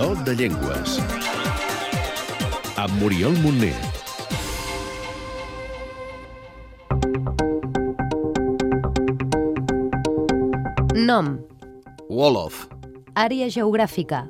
Do de Llengües. Amb Muriel Montner. Nom. Wolof, Àrea geogràfica.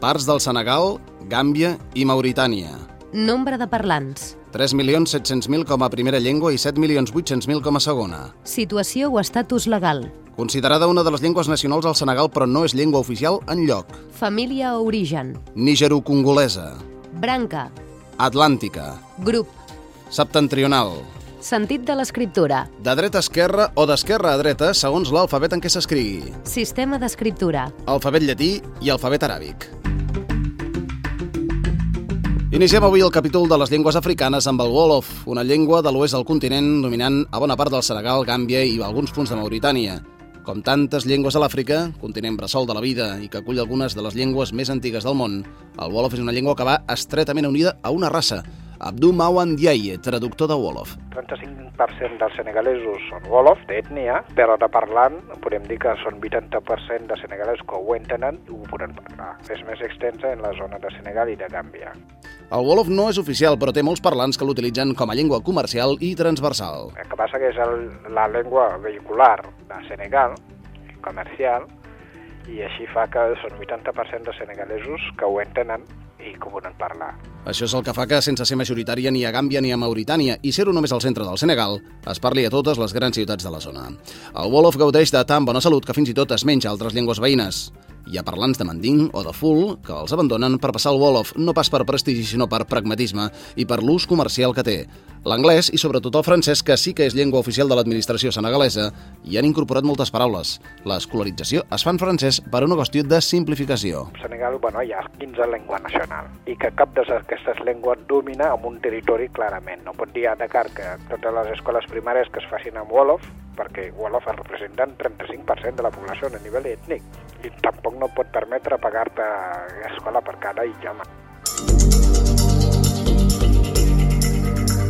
parts del Senegal, Gàmbia i Mauritània. Nombre de parlants. 3.700.000 com a primera llengua i 7.800.000 com a segona. Situació o estatus legal. Considerada una de les llengües nacionals al Senegal, però no és llengua oficial en lloc. Família o origen. Nigero-congolesa, Branca. atlàntica, Grup. septentrional, Sentit de l'escriptura. de dreta a esquerra o d'esquerra a dreta segons l'alfabet en què s'escrigui. Sistema d'escriptura. Alfabet llatí i alfabet aràbic. Iniciem avui el capítol de les llengües africanes amb el Wolof, una llengua de l'oest del continent dominant a bona part del Senegal, Gàmbia i alguns punts de Mauritània. Com tantes llengües a l'Àfrica, continent bressol de la vida i que acull algunes de les llengües més antigues del món, el Wolof és una llengua que va estretament unida a una raça, Abdou Mawan Diaye, traductor de Wolof. 35% dels senegalesos són Wolof, d'ètnia, però de parlant podem dir que són 80% de senegalesos que ho entenen i ho poden parlar. És més extensa en la zona de Senegal i de Gàmbia. El Wolof no és oficial, però té molts parlants que l'utilitzen com a llengua comercial i transversal. El que passa que és el, la llengua vehicular de Senegal, comercial, i així fa que són 80% de senegalesos que ho entenen i que ho poden parlar. Això és el que fa que, sense ser majoritària ni a Gàmbia ni a Mauritània i ser-ho només al centre del Senegal, es parli a totes les grans ciutats de la zona. El Wolof gaudeix de tan bona salut que fins i tot es menja altres llengües veïnes. Hi ha parlants de manding o de ful que els abandonen per passar el Wolof, no pas per prestigi, sinó per pragmatisme i per l'ús comercial que té. L'anglès i sobretot el francès, que sí que és llengua oficial de l'administració senegalesa, hi han incorporat moltes paraules. L'escolarització es fa en francès per una qüestió de simplificació. Al Senegal bueno, hi ha 15 llengües nacional i que cap d'aquestes llengües domina en un territori clarament. No pot dir a Dakar que totes les escoles primàries que es facin amb Wolof, perquè Wolof representen 35% de la població a nivell ètnic i tampoc no pot permetre pagar-te escola per cada idioma.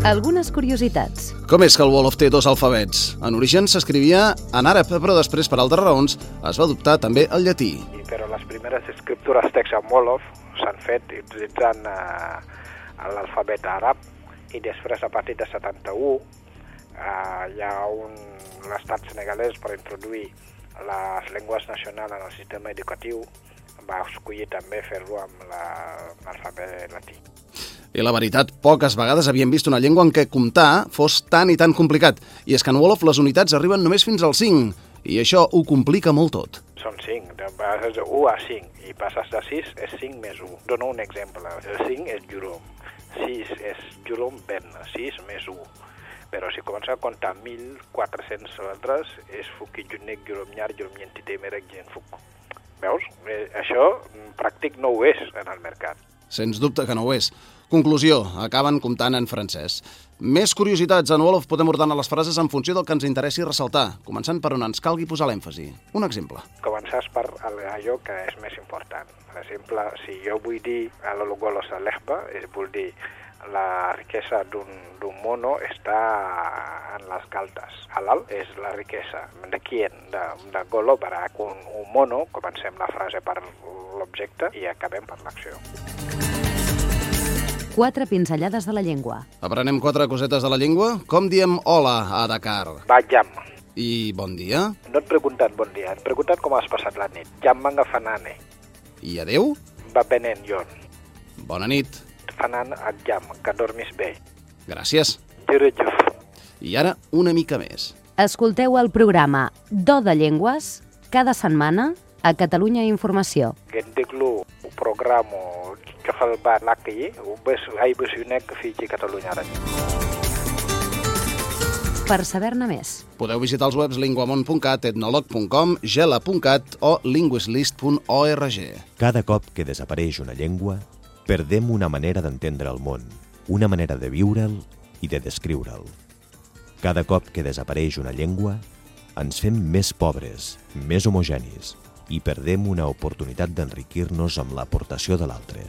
Algunes curiositats. Com és que el Wolof té dos alfabets? En origen s'escrivia en àrab, però després, per altres raons, es va adoptar també el llatí. I, però les primeres escriptures text en Wolof s'han fet utilitzant eh, l'alfabet àrab i després a partir de 71 eh, hi ha un l'estat senegalès per introduir les llengües nacionals en el sistema educatiu va escollir també fer-lo amb la- l'alfabet latí. I la veritat, poques vegades havíem vist una llengua en què comptar fos tan i tan complicat. I és que en Wolof les unitats arriben només fins al 5, i això ho complica molt tot. Són 5, de passes de 1 a 5 i passes de 6 és 5 més 1. Dono un exemple. El 5 és jurom, 6 és jurom ben, 6 més 1. Però si comença a comptar 1.400 altres, és fukki junneeg juróom ñaar juróom ñeenti téeméer ak ñeent fukk. Veus? Eh, això pràctic no ho és en el mercat. Sens dubte que no ho és. Conclusió, acaben comptant en francès. Més curiositats, en Wolof podem ordenar les frases en funció del que ens interessi ressaltar, començant per on ens calgui posar l'èmfasi. Un exemple. Començar per allò que és més important. Per exemple, si jo vull dir a l'Ologolos a l'Expa, és vull dir la riquesa d'un d'un mono està en les galtes. Halal és la riquesa. De qui? De, de Golo per a un, un mono, comencem la frase per l'objecte i acabem per l'acció. Quatre pinzellades de la llengua. Aprenem quatre cosetes de la llengua. Com diem hola a Dakar? Vajam. I bon dia? No et pregunten bon dia, et pregunten com has passat la nit. Jam manga fanane. I adeu? Va venent jon. Bona nit. Fanan ak jam, que dormis bé. Gràcies. I ara, una mica més. Escolteu el programa Do de Llengües cada setmana a Catalunya Informació. ngeen déglu programme joxal ba làkk yi bés ay bés yu nekk fii ci Catalunya rajo Per saber-ne més, Podeu visitar els webs linguamont.cat, etnolog.com, gela.cat o linguislist.org. Cada cop que desapareix una llengua, perdem una manera d'entendre el món, una manera de viure'l i de descriure'l. Cada cop que desapareix una llengua, ens fem més pobres, més homogenis i perdem una oportunitat d'enriquir-nos amb l'aportació de l'altre.